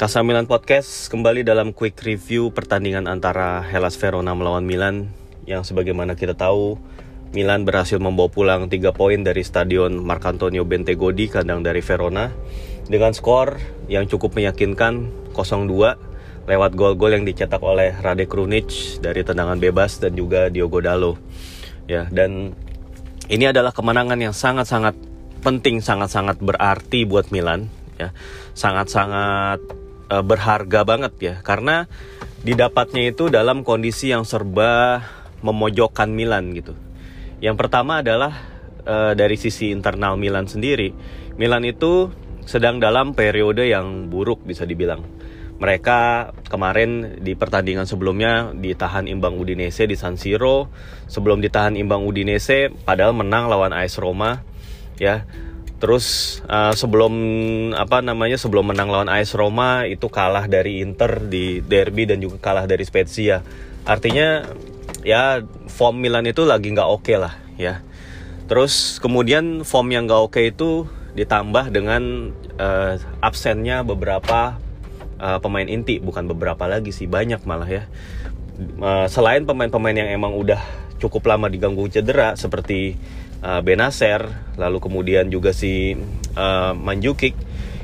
Kasamilan Podcast kembali dalam quick review pertandingan antara Hellas Verona melawan Milan yang sebagaimana kita tahu Milan berhasil membawa pulang 3 poin dari stadion Marcantonio Bentegodi kandang dari Verona dengan skor yang cukup meyakinkan 0-2 lewat gol-gol yang dicetak oleh Rade Krunic dari tendangan bebas dan juga Diogo Dalo. Ya, dan ini adalah kemenangan yang sangat-sangat penting, sangat-sangat berarti buat Milan ya. Sangat-sangat uh, berharga banget ya karena didapatnya itu dalam kondisi yang serba memojokkan Milan gitu. Yang pertama adalah uh, dari sisi internal Milan sendiri. Milan itu sedang dalam periode yang buruk bisa dibilang. Mereka kemarin di pertandingan sebelumnya ditahan imbang Udinese di San Siro. Sebelum ditahan imbang Udinese padahal menang lawan AS Roma ya Terus uh, sebelum apa namanya sebelum menang lawan AS Roma itu kalah dari Inter di derby dan juga kalah dari Spezia. Artinya ya form Milan itu lagi nggak oke okay lah ya. Terus kemudian form yang nggak oke okay itu ditambah dengan uh, absennya beberapa uh, pemain inti bukan beberapa lagi sih banyak malah ya. Uh, selain pemain-pemain yang emang udah cukup lama diganggu cedera seperti uh, Benacer, lalu kemudian juga si uh, Manjukic.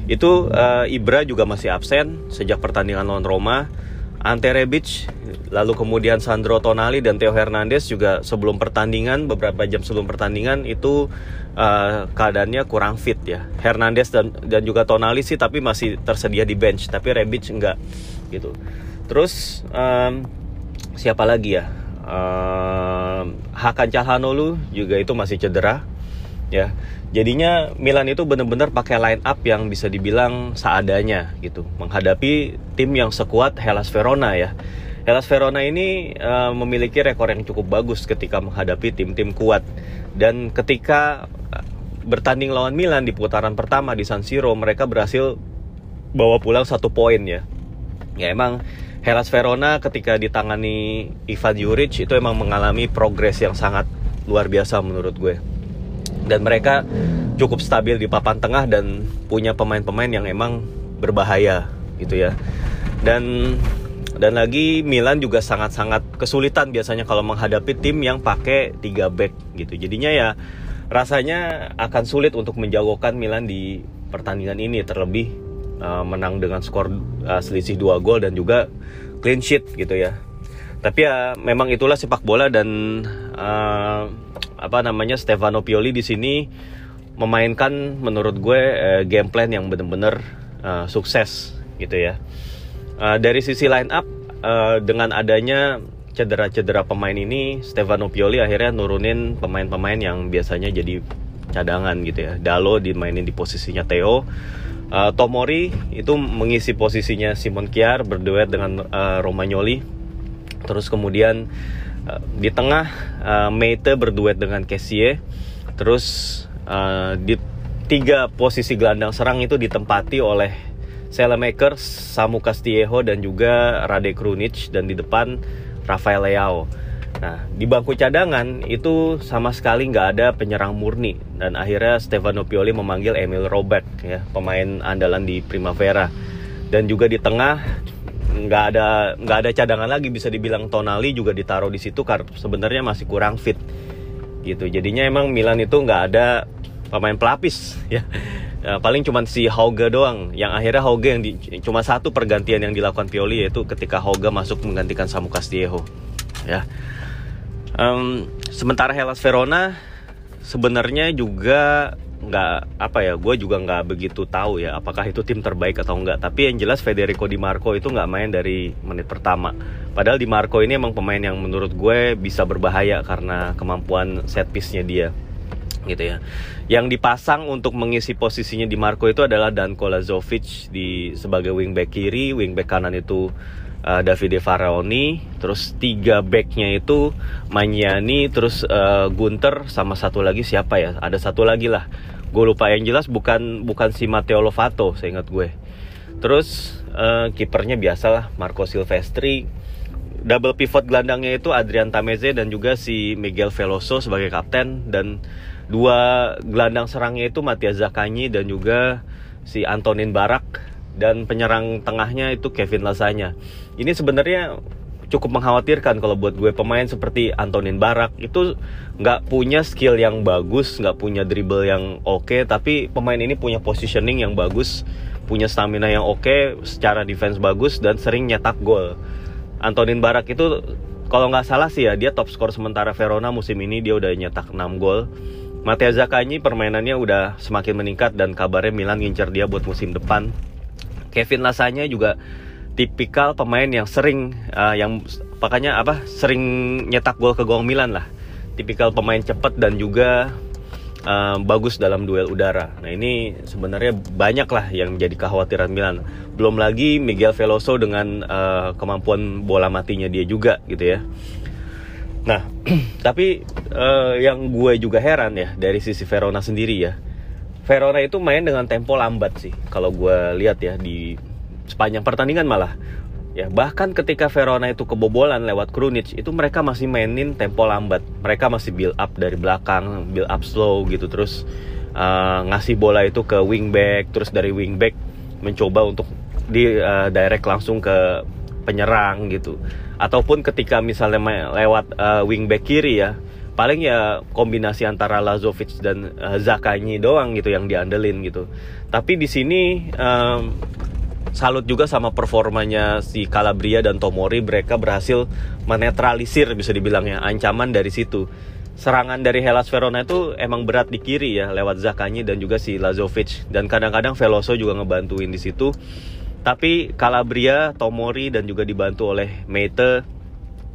Itu uh, Ibra juga masih absen sejak pertandingan lawan Roma. Ante Rebic, lalu kemudian Sandro Tonali dan Theo Hernandez juga sebelum pertandingan beberapa jam sebelum pertandingan itu uh, keadaannya kurang fit ya. Hernandez dan dan juga Tonali sih tapi masih tersedia di bench, tapi Rebic enggak gitu. Terus um, siapa lagi ya? Uh, Hakan Calhanoglu juga itu masih cedera ya. Jadinya Milan itu benar-benar pakai line up yang bisa dibilang seadanya gitu. Menghadapi tim yang sekuat Hellas Verona ya. Hellas Verona ini uh, memiliki rekor yang cukup bagus ketika menghadapi tim-tim kuat. Dan ketika eh, bertanding lawan Milan di putaran pertama di San Siro mereka berhasil bawa pulang satu poin ya. Ya emang Hellas Verona ketika ditangani Ivan Juric itu emang mengalami progres yang sangat luar biasa menurut gue. Dan mereka cukup stabil di papan tengah dan punya pemain-pemain yang emang berbahaya gitu ya. Dan dan lagi Milan juga sangat-sangat kesulitan biasanya kalau menghadapi tim yang pakai 3 back gitu. Jadinya ya rasanya akan sulit untuk menjagokan Milan di pertandingan ini terlebih uh, menang dengan skor uh, selisih dua gol dan juga clean sheet gitu ya. Tapi ya memang itulah sepak bola dan uh, apa namanya Stefano Pioli di sini memainkan menurut gue uh, game plan yang benar-benar uh, sukses gitu ya. Uh, dari sisi line up uh, dengan adanya cedera-cedera pemain ini Stefano Pioli akhirnya nurunin pemain-pemain yang biasanya jadi cadangan gitu ya. Dalo dimainin di posisinya Theo Uh, Tomori itu mengisi posisinya Simon Kiar berduet dengan uh, Romagnoli. Terus kemudian uh, di tengah uh, Meite berduet dengan Kessie. Terus uh, di tiga posisi gelandang serang itu ditempati oleh Selemakers, Samu Castillejo dan juga Rade Krunic dan di depan Rafael Leao. Nah, di bangku cadangan itu sama sekali nggak ada penyerang murni. Dan akhirnya Stefano Pioli memanggil Emil Robert ya pemain andalan di Primavera. Dan juga di tengah nggak ada nggak ada cadangan lagi. Bisa dibilang Tonali juga ditaruh di situ karena sebenarnya masih kurang fit. Gitu. Jadinya emang Milan itu nggak ada pemain pelapis ya. Ya, paling cuma si Hauge doang. Yang akhirnya Hauge yang di, cuma satu pergantian yang dilakukan Pioli yaitu ketika Hauge masuk menggantikan Samu Castillejo ya Um, sementara Hellas Verona sebenarnya juga nggak apa ya gue juga nggak begitu tahu ya apakah itu tim terbaik atau enggak tapi yang jelas Federico Di Marco itu nggak main dari menit pertama. Padahal Di Marco ini emang pemain yang menurut gue bisa berbahaya karena kemampuan set piece-nya dia gitu ya. Yang dipasang untuk mengisi posisinya Di Marco itu adalah Dan Kolazovic di sebagai wingback kiri. Wingback kanan itu uh, Davide Faraoni, terus tiga backnya itu Manyani, terus uh, Gunter sama satu lagi siapa ya? Ada satu lagi lah. Gue lupa yang jelas bukan bukan si Matteo Lovato, saya ingat gue. Terus uh, kipernya biasalah Marco Silvestri. Double pivot gelandangnya itu Adrian Tameze dan juga si Miguel Veloso sebagai kapten dan dua gelandang serangnya itu Matias Zakanyi dan juga si Antonin Barak dan penyerang tengahnya itu Kevin Lasanya. Ini sebenarnya cukup mengkhawatirkan kalau buat gue pemain seperti Antonin Barak itu nggak punya skill yang bagus, nggak punya dribble yang oke, okay, tapi pemain ini punya positioning yang bagus, punya stamina yang oke, okay, secara defense bagus dan sering nyetak gol. Antonin Barak itu kalau nggak salah sih ya dia top skor sementara Verona musim ini dia udah nyetak 6 gol. Matteo Zaccagni permainannya udah semakin meningkat dan kabarnya Milan ngincer dia buat musim depan. Kevin Lasanya juga tipikal pemain yang sering uh, yang makanya apa sering nyetak gol ke gawang Milan lah. Tipikal pemain cepat dan juga uh, bagus dalam duel udara. Nah ini sebenarnya banyak lah yang jadi kekhawatiran Milan. Belum lagi Miguel Veloso dengan uh, kemampuan bola matinya dia juga gitu ya. Nah tapi uh, yang gue juga heran ya dari sisi Verona sendiri ya. Verona itu main dengan tempo lambat sih kalau gue lihat ya di sepanjang pertandingan malah. Ya bahkan ketika Verona itu kebobolan lewat Krunic itu mereka masih mainin tempo lambat. Mereka masih build up dari belakang build up slow gitu. Terus uh, ngasih bola itu ke wingback terus dari wingback mencoba untuk di uh, direct langsung ke penyerang gitu. Ataupun ketika misalnya lewat uh, wingback kiri ya paling ya kombinasi antara Lazovic dan uh, Zakanyi doang gitu yang diandelin gitu. Tapi di sini um, salut juga sama performanya si Calabria dan Tomori mereka berhasil menetralisir bisa dibilangnya ancaman dari situ serangan dari Hellas Verona itu emang berat di kiri ya lewat Zakanyi dan juga si Lazovic dan kadang-kadang Veloso juga ngebantuin di situ tapi Calabria, Tomori dan juga dibantu oleh Mete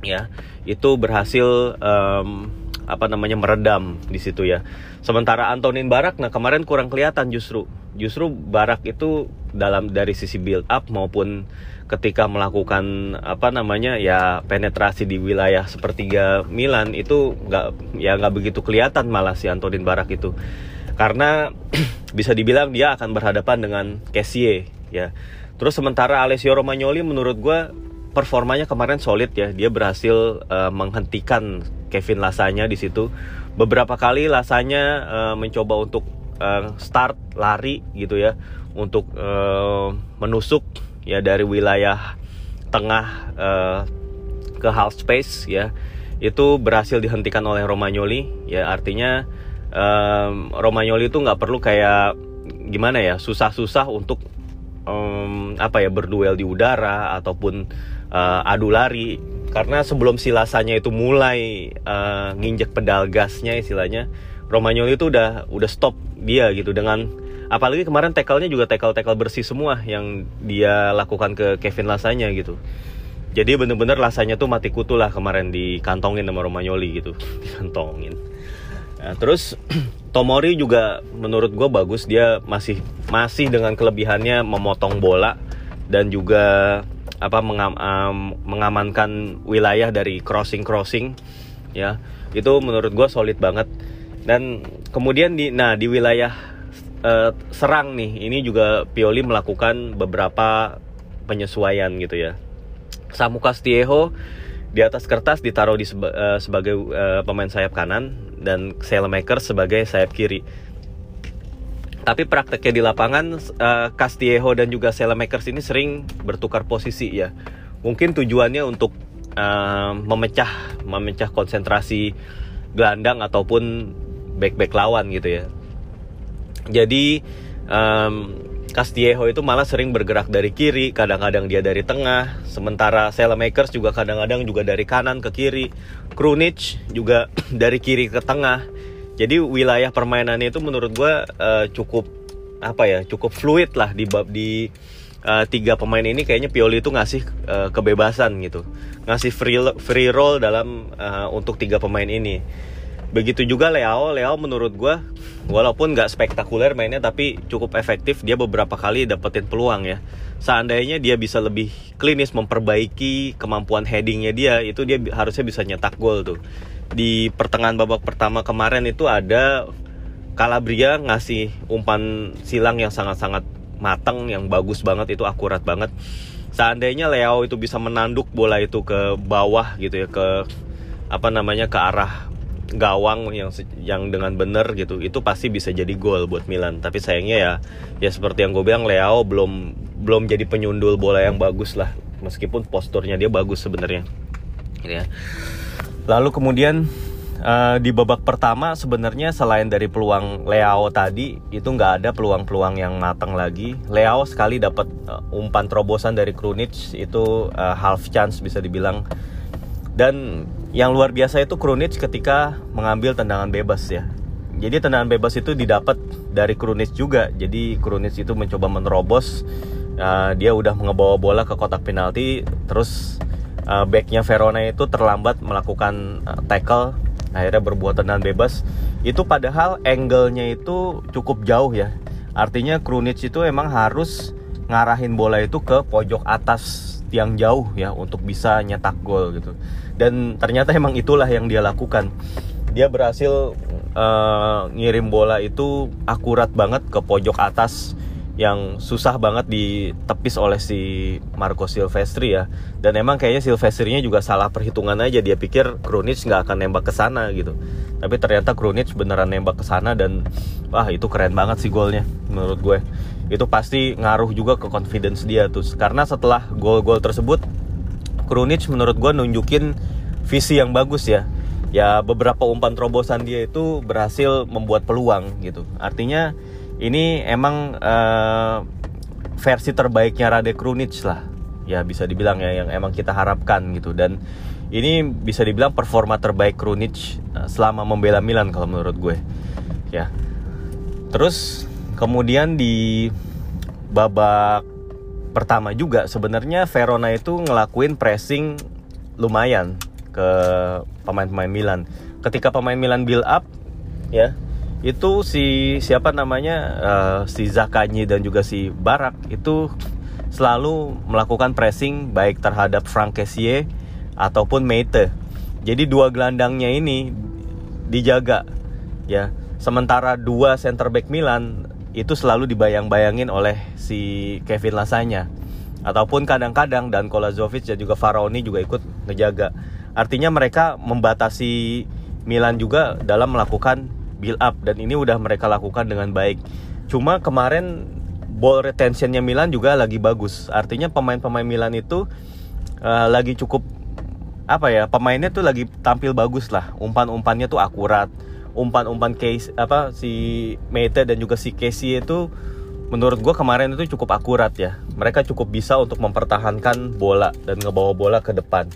ya itu berhasil um, apa namanya meredam di situ ya. Sementara Antonin Barak nah kemarin kurang kelihatan justru. Justru Barak itu dalam dari sisi build up maupun ketika melakukan apa namanya ya penetrasi di wilayah sepertiga Milan itu nggak ya nggak begitu kelihatan malah si Antonin Barak itu karena bisa dibilang dia akan berhadapan dengan Kessie ya terus sementara Alessio Romagnoli menurut gue performanya kemarin solid ya. Dia berhasil uh, menghentikan Kevin Lasanya di situ. Beberapa kali Lasanya uh, mencoba untuk uh, start lari gitu ya, untuk uh, menusuk ya dari wilayah tengah uh, ke half space ya. Itu berhasil dihentikan oleh Romagnoli ya artinya um, Romagnoli itu nggak perlu kayak gimana ya susah-susah untuk um, apa ya berduel di udara ataupun uh, adu lari karena sebelum silasanya itu mulai uh, nginjek pedal gasnya istilahnya Romagnoli itu udah udah stop dia gitu dengan apalagi kemarin tackle-nya juga tackle-tackle bersih semua yang dia lakukan ke Kevin Lasanya gitu. Jadi bener-bener Lasanya tuh mati kutu lah kemarin dikantongin sama Romagnoli gitu, dikantongin. Nah, terus Tomori juga menurut gue bagus dia masih masih dengan kelebihannya memotong bola dan juga apa mengam, um, mengamankan wilayah dari crossing crossing ya itu menurut gue solid banget dan kemudian di nah di wilayah uh, serang nih ini juga Pioli melakukan beberapa penyesuaian gitu ya Samu Castillejo di atas kertas ditaruh di seba, uh, sebagai uh, pemain sayap kanan dan Sailmaker sebagai sayap kiri tapi prakteknya di lapangan uh, Castillejo dan juga Selemakers ini sering bertukar posisi ya. Mungkin tujuannya untuk uh, memecah memecah konsentrasi gelandang ataupun back-back lawan gitu ya. Jadi um, Castillejo itu malah sering bergerak dari kiri, kadang-kadang dia dari tengah, sementara Selemakers juga kadang-kadang juga dari kanan ke kiri, Krunic juga dari kiri ke tengah. Jadi wilayah permainannya itu menurut gue uh, cukup apa ya cukup fluid lah di bab di uh, tiga pemain ini. Kayaknya Pioli itu ngasih uh, kebebasan gitu. Ngasih free free roll dalam uh, untuk tiga pemain ini begitu juga Leo Leo menurut gue walaupun nggak spektakuler mainnya tapi cukup efektif. Dia beberapa kali dapetin peluang ya. Seandainya dia bisa lebih klinis memperbaiki kemampuan headingnya dia itu dia harusnya bisa nyetak gol tuh. Di pertengahan babak pertama kemarin itu ada Calabria ngasih umpan silang yang sangat-sangat matang yang bagus banget itu akurat banget. Seandainya Leo itu bisa menanduk bola itu ke bawah gitu ya ke apa namanya ke arah gawang yang yang dengan benar gitu itu pasti bisa jadi gol buat Milan. Tapi sayangnya ya ya seperti yang gue bilang Leo belum belum jadi penyundul bola yang bagus lah. Meskipun posturnya dia bagus sebenarnya. Ya lalu kemudian uh, di babak pertama sebenarnya selain dari peluang Leao tadi itu nggak ada peluang-peluang yang matang lagi. Leao sekali dapat uh, umpan terobosan dari Krunic itu uh, half chance bisa dibilang. Dan yang luar biasa itu Krunic ketika mengambil tendangan bebas ya jadi tendangan bebas itu didapat dari Krunic juga. Jadi Krunic itu mencoba menerobos. Uh, dia udah mengebawa bola ke kotak penalti. Terus uh, backnya Verona itu terlambat melakukan uh, tackle. Akhirnya berbuat tendangan bebas. Itu padahal angle-nya itu cukup jauh ya. Artinya Krunic itu emang harus ngarahin bola itu ke pojok atas tiang jauh ya untuk bisa nyetak gol gitu. Dan ternyata emang itulah yang dia lakukan. Dia berhasil uh, ngirim bola itu akurat banget ke pojok atas yang susah banget ditepis oleh si Marco Silvestri ya dan emang kayaknya Silvestrinya juga salah perhitungan aja dia pikir Krunic nggak akan nembak ke sana gitu tapi ternyata Krunic beneran nembak ke sana dan wah itu keren banget sih golnya menurut gue itu pasti ngaruh juga ke confidence dia tuh karena setelah gol-gol tersebut Krunic menurut gue nunjukin visi yang bagus ya ya beberapa umpan terobosan dia itu berhasil membuat peluang gitu. Artinya ini emang uh, versi terbaiknya Rade Krunic lah. Ya bisa dibilang ya yang emang kita harapkan gitu dan ini bisa dibilang performa terbaik Krunic uh, selama membela Milan kalau menurut gue. Ya. Terus kemudian di babak pertama juga sebenarnya Verona itu ngelakuin pressing lumayan ke pemain-pemain Milan. Ketika pemain Milan build up, ya itu si siapa namanya uh, si Zakanyi dan juga si Barak itu selalu melakukan pressing baik terhadap Frank Kessie ataupun Meite. Jadi dua gelandangnya ini dijaga ya. Sementara dua center back Milan itu selalu dibayang-bayangin oleh si Kevin Lasanya ataupun kadang-kadang dan Kolazovic dan juga Faraoni juga ikut ngejaga. Artinya mereka membatasi Milan juga dalam melakukan build up dan ini udah mereka lakukan dengan baik. Cuma kemarin ball retentionnya Milan juga lagi bagus. Artinya pemain-pemain Milan itu uh, lagi cukup apa ya pemainnya tuh lagi tampil bagus lah. Umpan-umpannya tuh akurat. Umpan-umpan case apa si Mete dan juga si Casey itu menurut gue kemarin itu cukup akurat ya. Mereka cukup bisa untuk mempertahankan bola dan ngebawa bola ke depan.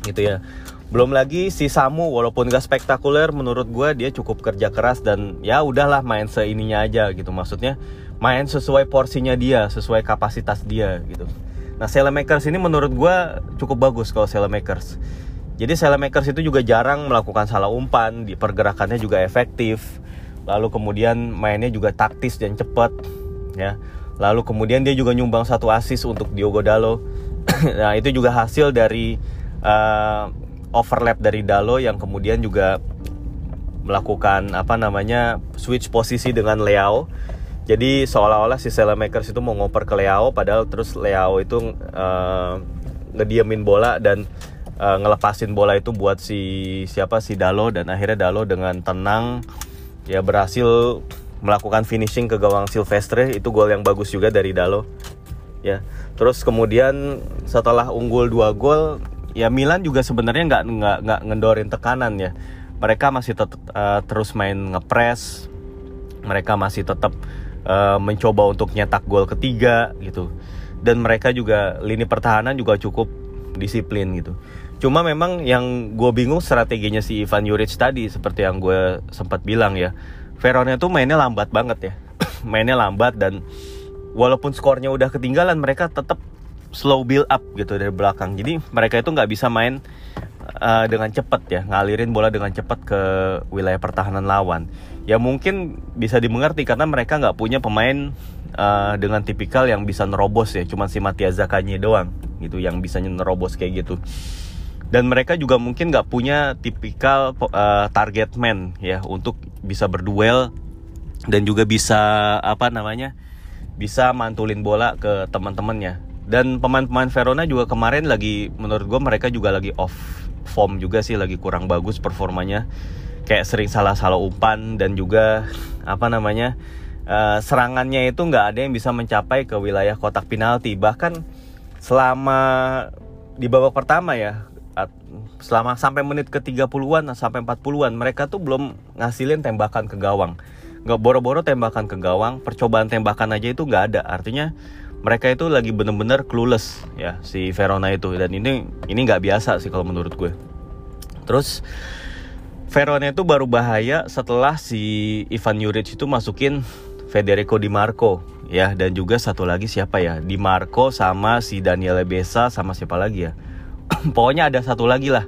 Gitu ya. Belum lagi si Samu walaupun gak spektakuler menurut gue dia cukup kerja keras dan ya udahlah main seininya aja gitu. Maksudnya main sesuai porsinya dia sesuai kapasitas dia gitu. Nah Makers ini menurut gue cukup bagus kalau Makers jadi Makers itu juga jarang melakukan salah umpan di pergerakannya juga efektif. Lalu kemudian mainnya juga taktis dan cepat ya. Lalu kemudian dia juga nyumbang satu assist untuk Diogo Dalo nah itu juga hasil dari uh, overlap dari Dalo yang kemudian juga melakukan apa namanya switch posisi dengan Leao. Jadi seolah-olah si Makers itu mau ngoper ke Leao padahal terus Leao itu uh, ngediamin bola dan uh, ngelepasin bola itu buat si siapa si Dalo dan akhirnya Dalo dengan tenang ya berhasil melakukan finishing ke gawang Silvestre. Itu gol yang bagus juga dari Dalo ya. Terus kemudian setelah unggul dua gol ya Milan juga sebenarnya nggak nggak nggak ngendorin tekanan ya. Mereka masih tetap uh, terus main ngepres mereka masih tetap uh, mencoba untuk nyetak gol ketiga gitu. Dan mereka juga lini pertahanan juga cukup disiplin gitu cuma memang yang gue bingung strateginya si Ivan Juric tadi seperti yang gue sempat bilang ya Verona tuh mainnya lambat banget ya mainnya lambat dan walaupun skornya udah ketinggalan mereka tetap slow build up gitu dari belakang. Jadi mereka itu nggak bisa main uh, dengan cepat ya, ngalirin bola dengan cepat ke wilayah pertahanan lawan. Ya mungkin bisa dimengerti karena mereka nggak punya pemain uh, dengan tipikal yang bisa nerobos ya, cuma si Matias Zakanye doang gitu yang bisa nerobos kayak gitu. Dan mereka juga mungkin nggak punya tipikal uh, target man ya untuk bisa berduel dan juga bisa apa namanya bisa mantulin bola ke teman-temannya. Dan pemain-pemain Verona juga kemarin lagi menurut gue mereka juga lagi off form juga sih lagi kurang bagus performanya. Kayak sering salah-salah umpan dan juga apa namanya uh, serangannya itu nggak ada yang bisa mencapai ke wilayah kotak penalti. Bahkan selama di babak pertama ya selama sampai menit ke 30-an sampai 40-an mereka tuh belum ngasilin tembakan ke gawang. Nggak boro-boro tembakan ke gawang, percobaan tembakan aja itu nggak ada. Artinya mereka itu lagi bener-bener clueless ya si Verona itu dan ini ini nggak biasa sih kalau menurut gue. Terus Verona itu baru bahaya setelah si Ivan Juric itu masukin Federico Di Marco ya dan juga satu lagi siapa ya Di Marco sama si Daniel Besa sama siapa lagi ya pokoknya ada satu lagi lah.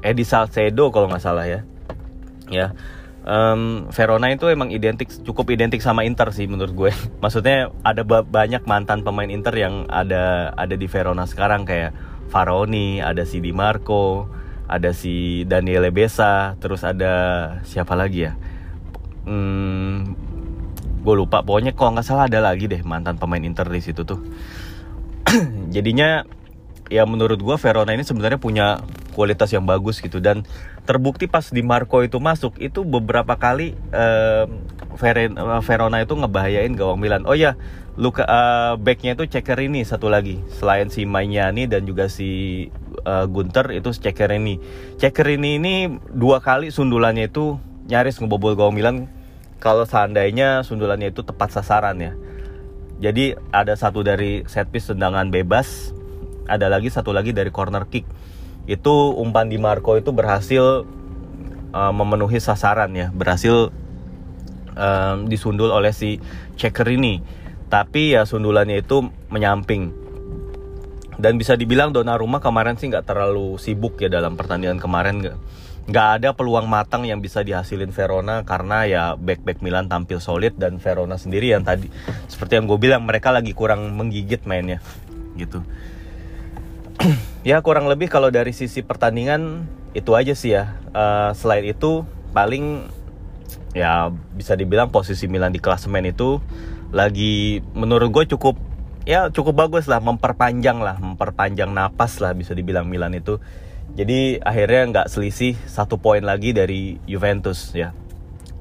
Edi Salcedo kalau nggak salah ya. Ya. Um, Verona itu emang identik cukup identik sama Inter sih menurut gue. Maksudnya ada banyak mantan pemain Inter yang ada ada di Verona sekarang. Kayak Faroni ada si Di Marco ada si Daniele Besa terus ada siapa lagi ya? Hmm, gue lupa. Pokoknya kalau nggak salah ada lagi deh mantan pemain Inter di situ tuh. Jadinya ya menurut gue Verona ini sebenarnya punya kualitas yang bagus gitu dan terbukti pas di Marco itu masuk itu beberapa kali uh, Verona itu ngebahayain gawang Milan. Oh ya, Luka uh, backnya itu ceker ini satu lagi selain si Magnani dan juga si uh, Gunter itu ceker ini. Ceker ini ini dua kali sundulannya itu nyaris ngebobol gawang Milan kalau seandainya sundulannya itu tepat sasaran ya. Jadi ada satu dari set piece tendangan bebas ada lagi satu lagi dari corner kick. Itu umpan di Marco itu berhasil uh, memenuhi sasaran ya. Berhasil um, disundul oleh si checker ini tapi ya sundulannya itu menyamping. Dan bisa dibilang Donnarumma kemarin sih nggak terlalu sibuk ya dalam pertandingan kemarin. Nggak ada peluang matang yang bisa dihasilin Verona karena ya back back Milan tampil solid dan Verona sendiri yang tadi seperti yang gue bilang mereka lagi kurang menggigit mainnya gitu ya kurang lebih kalau dari sisi pertandingan itu aja sih ya. Uh, selain itu paling ya bisa dibilang posisi Milan di klasemen itu lagi menurut gue cukup ya cukup bagus lah memperpanjang lah memperpanjang napas lah bisa dibilang Milan itu jadi akhirnya nggak selisih satu poin lagi dari Juventus ya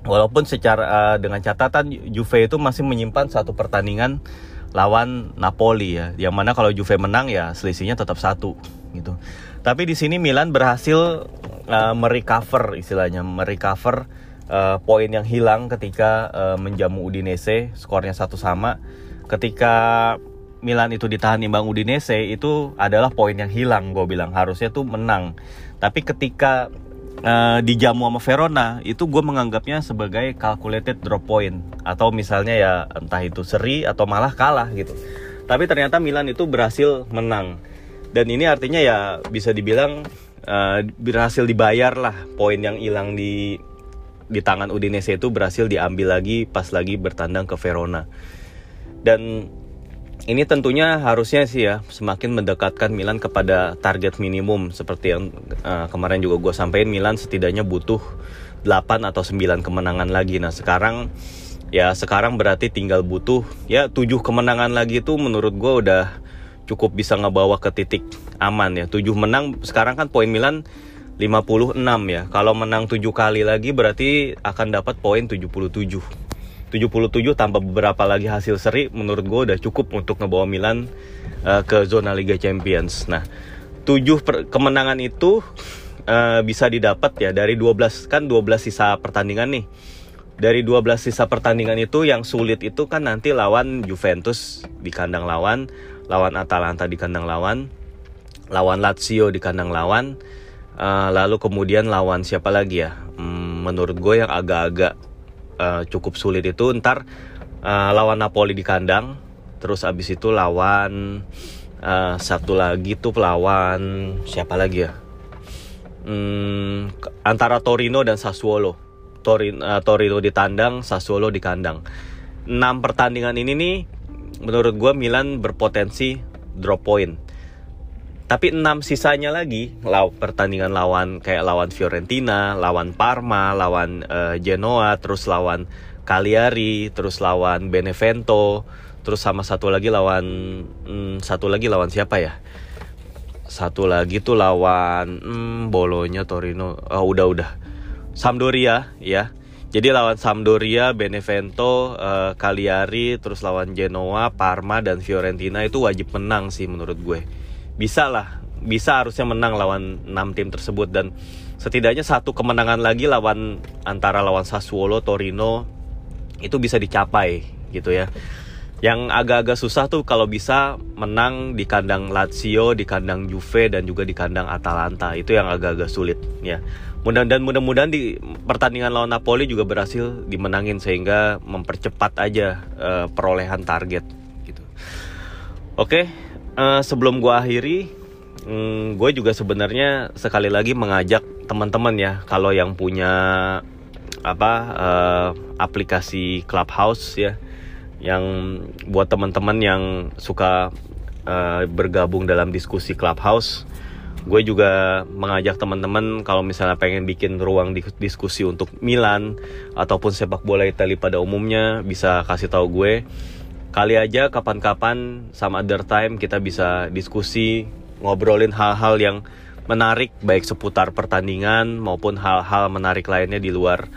walaupun secara uh, dengan catatan Juve itu masih menyimpan satu pertandingan lawan Napoli ya. Yang mana kalau Juve menang ya selisihnya tetap satu gitu. Tapi di sini Milan berhasil uh, merecover istilahnya, merecover uh, poin yang hilang ketika uh, menjamu Udinese, skornya satu sama. Ketika Milan itu ditahan imbang Udinese itu adalah poin yang hilang gue bilang harusnya tuh menang. Tapi ketika uh, dijamu sama Verona itu gue menganggapnya sebagai calculated drop point. Atau misalnya ya entah itu seri atau malah kalah gitu. Tapi ternyata Milan itu berhasil menang. Dan ini artinya ya bisa dibilang uh, berhasil dibayar lah poin yang hilang di di tangan Udinese itu berhasil diambil lagi pas lagi bertandang ke Verona. Dan ini tentunya harusnya sih ya semakin mendekatkan Milan kepada target minimum seperti yang uh, kemarin juga gue sampaikan Milan setidaknya butuh 8 atau 9 kemenangan lagi. Nah, sekarang ya sekarang berarti tinggal butuh ya 7 kemenangan lagi itu menurut gue udah cukup bisa ngebawa ke titik aman ya. 7 menang sekarang kan poin Milan 56 ya. Kalau menang 7 kali lagi berarti akan dapat poin 77. 77 tambah beberapa lagi hasil seri menurut gue udah cukup untuk ngebawa Milan uh, ke zona Liga Champions. Nah, 7 kemenangan itu uh, bisa didapat ya dari 12 kan 12 sisa pertandingan nih. Dari 12 sisa pertandingan itu yang sulit itu kan nanti lawan Juventus di kandang lawan, lawan Atalanta di kandang lawan, lawan Lazio di kandang lawan, uh, lalu kemudian lawan siapa lagi ya? Hmm, menurut gue yang agak-agak uh, cukup sulit itu. Ntar uh, lawan Napoli di kandang terus abis itu lawan uh, satu lagi tuh lawan siapa lagi ya? Hmm, antara Torino dan Sassuolo. Torino, uh, Torino di tandang Sassuolo di kandang. Enam pertandingan ini nih menurut gue Milan berpotensi drop point tapi enam sisanya lagi law pertandingan lawan kayak lawan Fiorentina, lawan Parma, lawan uh, Genoa, terus lawan Cagliari, terus lawan Benevento, terus sama satu lagi lawan hmm, satu lagi lawan siapa ya? Satu lagi tuh lawan hmm, Bolonya Torino. Oh, udah udah. Sampdoria ya. Jadi lawan Sampdoria, Benevento, uh, terus lawan Genoa, Parma dan Fiorentina itu wajib menang sih menurut gue. Bisa lah, bisa harusnya menang lawan 6 tim tersebut dan setidaknya satu kemenangan lagi lawan antara lawan Sassuolo, Torino itu bisa dicapai gitu ya. Yang agak-agak susah tuh kalau bisa menang di kandang Lazio, di kandang Juve dan juga di kandang Atalanta. Itu yang agak-agak sulit ya mudah dan mudah-mudahan di pertandingan lawan Napoli juga berhasil dimenangin sehingga mempercepat aja uh, perolehan target gitu. Oke, uh, sebelum gua akhiri, um, gue juga sebenarnya sekali lagi mengajak teman-teman ya kalau yang punya apa uh, aplikasi Clubhouse ya, yang buat teman-teman yang suka uh, bergabung dalam diskusi Clubhouse. Gue juga mengajak teman-teman kalau misalnya pengen bikin ruang diskusi untuk Milan ataupun sepak bola Italia pada umumnya bisa kasih tahu gue kali aja kapan-kapan sama other time kita bisa diskusi ngobrolin hal-hal yang menarik baik seputar pertandingan maupun hal-hal menarik lainnya di luar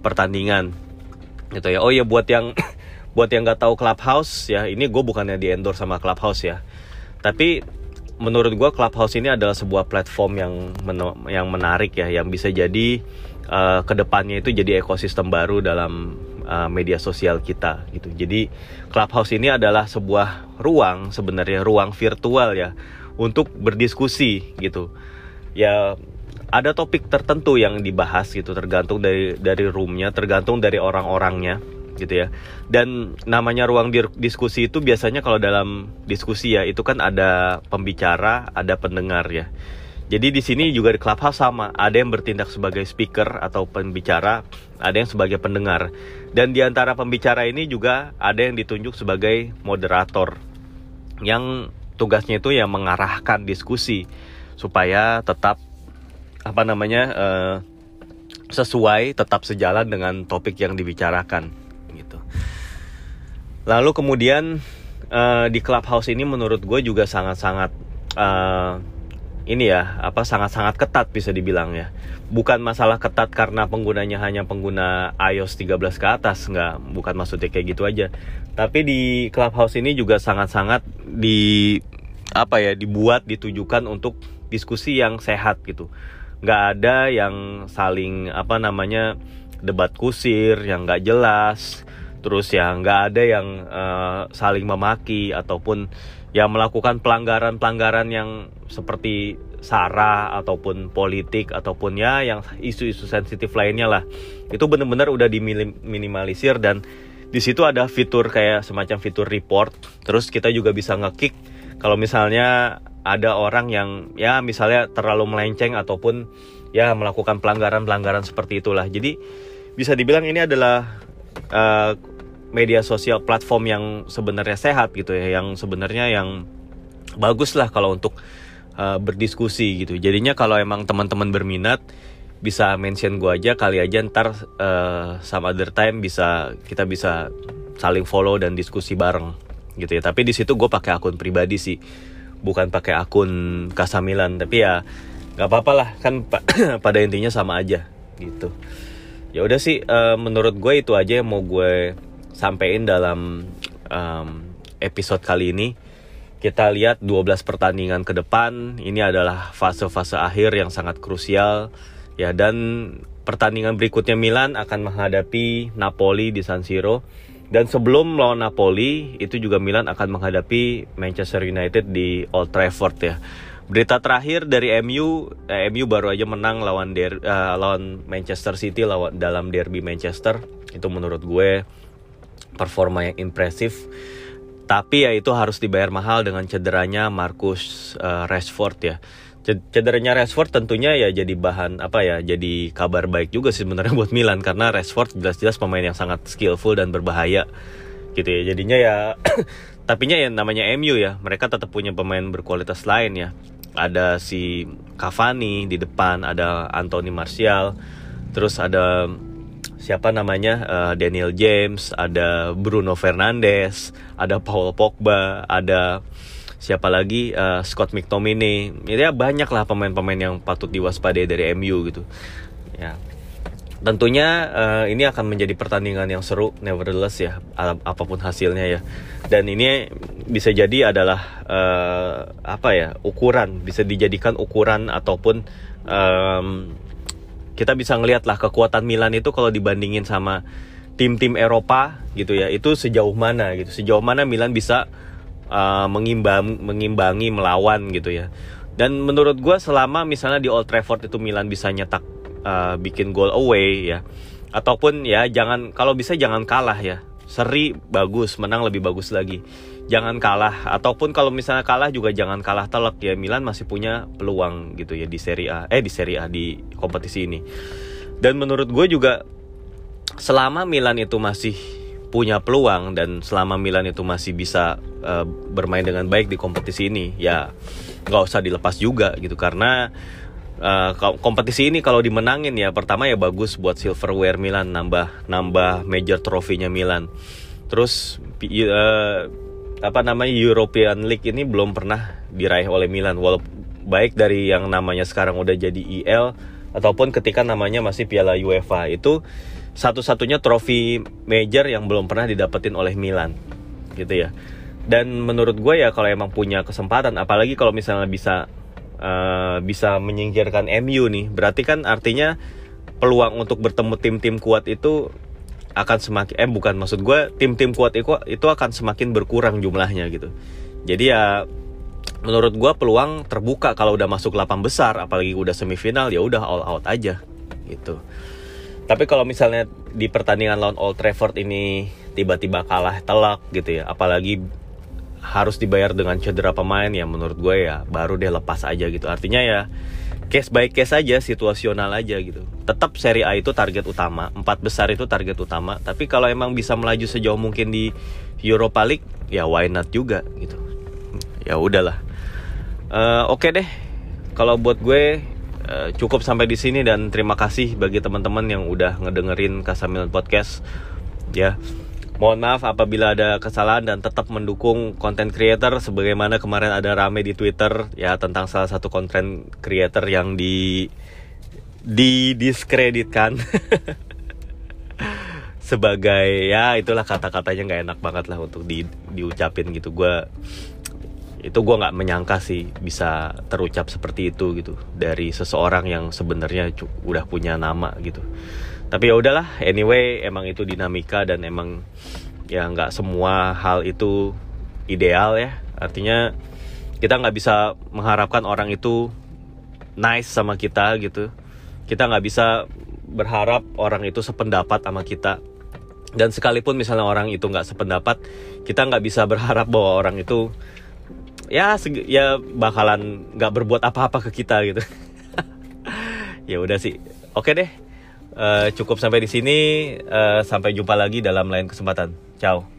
pertandingan. Gitu ya. Oh ya buat yang buat yang nggak tahu clubhouse ya ini gue bukannya di endorse sama clubhouse ya. Tapi menurut gue Clubhouse ini adalah sebuah platform yang men yang menarik ya, yang bisa jadi uh, ke depannya itu jadi ekosistem baru dalam uh, media sosial kita gitu. Jadi Clubhouse ini adalah sebuah ruang sebenarnya ruang virtual ya untuk berdiskusi gitu. Ya ada topik tertentu yang dibahas gitu tergantung dari dari roomnya, tergantung dari orang-orangnya gitu ya. Dan namanya ruang diskusi itu biasanya kalau dalam diskusi ya itu kan ada pembicara, ada pendengar ya. Jadi di sini juga di Clubhouse sama, ada yang bertindak sebagai speaker atau pembicara, ada yang sebagai pendengar. Dan di antara pembicara ini juga ada yang ditunjuk sebagai moderator yang tugasnya itu ya mengarahkan diskusi supaya tetap apa namanya uh, sesuai, tetap sejalan dengan topik yang dibicarakan gitu. Lalu kemudian uh, di clubhouse ini menurut gue juga sangat-sangat uh, ini ya apa sangat-sangat ketat bisa dibilang ya. Bukan masalah ketat karena penggunanya hanya pengguna iOS 13 ke atas nggak, bukan maksudnya kayak gitu aja. Tapi di clubhouse ini juga sangat-sangat di apa ya dibuat ditujukan untuk diskusi yang sehat gitu. Nggak ada yang saling apa namanya debat kusir yang nggak jelas terus ya nggak ada yang uh, saling memaki ataupun yang melakukan pelanggaran-pelanggaran yang seperti sara ataupun politik ataupun ya yang isu-isu sensitif lainnya lah. Itu benar-benar udah diminimalisir dan di situ ada fitur kayak semacam fitur report. Terus kita juga bisa ngekick kalau misalnya ada orang yang ya misalnya terlalu melenceng ataupun ya melakukan pelanggaran-pelanggaran seperti itulah. Jadi bisa dibilang ini adalah uh, media sosial platform yang sebenarnya sehat gitu ya yang sebenarnya yang bagus lah kalau untuk uh, berdiskusi gitu. Jadinya kalau emang teman-teman berminat bisa mention gue aja kali aja ntar uh, sama other time bisa kita bisa saling follow dan diskusi bareng gitu ya. Tapi di situ gue pakai akun pribadi sih bukan pakai akun Kasamilan. Tapi ya nggak apa-apa lah kan pada intinya sama aja gitu. Ya udah sih uh, menurut gue itu aja yang mau gue sampaikan dalam um, episode kali ini. Kita lihat 12 pertandingan ke depan. Ini adalah fase-fase akhir yang sangat krusial. Ya dan pertandingan berikutnya Milan akan menghadapi Napoli di San Siro. Dan sebelum melawan Napoli itu juga Milan akan menghadapi Manchester United di Old Trafford ya. Berita terakhir dari MU, eh, MU baru aja menang lawan der, uh, lawan Manchester City lawan dalam derby Manchester. Itu menurut gue performa yang impresif. Tapi ya itu harus dibayar mahal dengan cederanya Marcus uh, Rashford ya. Cederanya Rashford tentunya ya jadi bahan apa ya, jadi kabar baik juga sih sebenarnya buat Milan karena Rashford jelas-jelas pemain yang sangat skillful dan berbahaya gitu ya. Jadinya ya tapinya ya namanya MU ya, mereka tetap punya pemain berkualitas lain ya ada si Cavani di depan, ada Anthony Martial, terus ada siapa namanya uh, Daniel James, ada Bruno Fernandes, ada Paul Pogba, ada siapa lagi uh, Scott McTominay. Ya banyak lah pemain-pemain yang patut diwaspadai dari MU gitu. Ya. tentunya uh, ini akan menjadi pertandingan yang seru nevertheless ya apa pun hasilnya ya dan ini bisa jadi adalah uh, apa ya ukuran bisa dijadikan ukuran ataupun um, kita bisa ngelihat lah kekuatan Milan itu kalau dibandingin sama tim-tim Eropa gitu ya. Itu sejauh mana gitu. Sejauh mana Milan bisa uh, mengimbang mengimbangi melawan gitu ya. Dan menurut gue selama misalnya di Old Trafford itu Milan bisa nyetak uh, bikin goal away ya. Ataupun ya jangan kalau bisa jangan kalah ya. Seri bagus menang lebih bagus lagi jangan kalah. Ataupun kalau misalnya kalah juga jangan kalah telak ya. Milan masih punya peluang gitu ya di Serie A. Eh di Serie A di kompetisi ini. Dan menurut gue juga selama Milan itu masih punya peluang dan selama Milan itu masih bisa uh, bermain dengan baik di kompetisi ini ya nggak usah dilepas juga gitu. Karena uh, kompetisi ini kalau dimenangin ya pertama ya bagus buat silverware Milan nambah nambah major trofinya Milan. Terus uh, apa namanya European League ini belum pernah diraih oleh Milan. Walaupun baik dari yang namanya sekarang udah jadi IL ataupun ketika namanya masih Piala UEFA. Itu satu-satunya trofi major yang belum pernah didapetin oleh Milan gitu ya. Dan menurut gue ya kalau emang punya kesempatan apalagi kalau misalnya bisa uh, bisa menyingkirkan MU nih berarti kan artinya peluang untuk bertemu tim-tim kuat itu akan semakin eh bukan maksud gue tim-tim kuat itu itu akan semakin berkurang jumlahnya gitu. Jadi ya menurut gue peluang terbuka kalau udah masuk 8 besar apalagi udah semifinal ya udah all out aja gitu. Tapi kalau misalnya di pertandingan lawan Old Trafford ini tiba-tiba kalah telak gitu ya apalagi harus dibayar dengan cedera pemain ya menurut gue ya baru deh lepas aja gitu. Artinya ya case by case aja situasional aja gitu. Tetap seri A itu target utama empat besar itu target utama. Tapi kalau emang bisa melaju sejauh mungkin di Europa League ya why not juga gitu. Ya udahlah. Uh, oke okay deh. Kalau buat gue uh, cukup sampai di sini dan terima kasih bagi teman-teman yang udah ngedengerin Kasamilan Podcast ya Mohon maaf apabila ada kesalahan dan tetap mendukung konten creator sebagaimana kemarin ada rame di Twitter ya tentang salah satu konten creator yang di didiskreditkan sebagai ya itulah kata-katanya nggak enak banget lah untuk di, diucapin gitu. Gue itu gue nggak menyangka sih bisa terucap seperti itu gitu. Dari seseorang yang sebenarnya udah punya nama gitu tapi ya udahlah anyway emang itu dinamika dan emang ya nggak semua hal itu ideal ya. Artinya kita nggak bisa mengharapkan orang itu nice sama kita gitu. Kita nggak bisa berharap orang itu sependapat sama kita. Dan sekalipun misalnya orang itu nggak sependapat kita nggak bisa berharap bahwa orang itu ya ya bakalan nggak berbuat apa-apa ke kita gitu. Ya udah sih. Oke deh uh, cukup sampai di sini. Uh, sampai jumpa lagi dalam lain kesempatan. Ciao.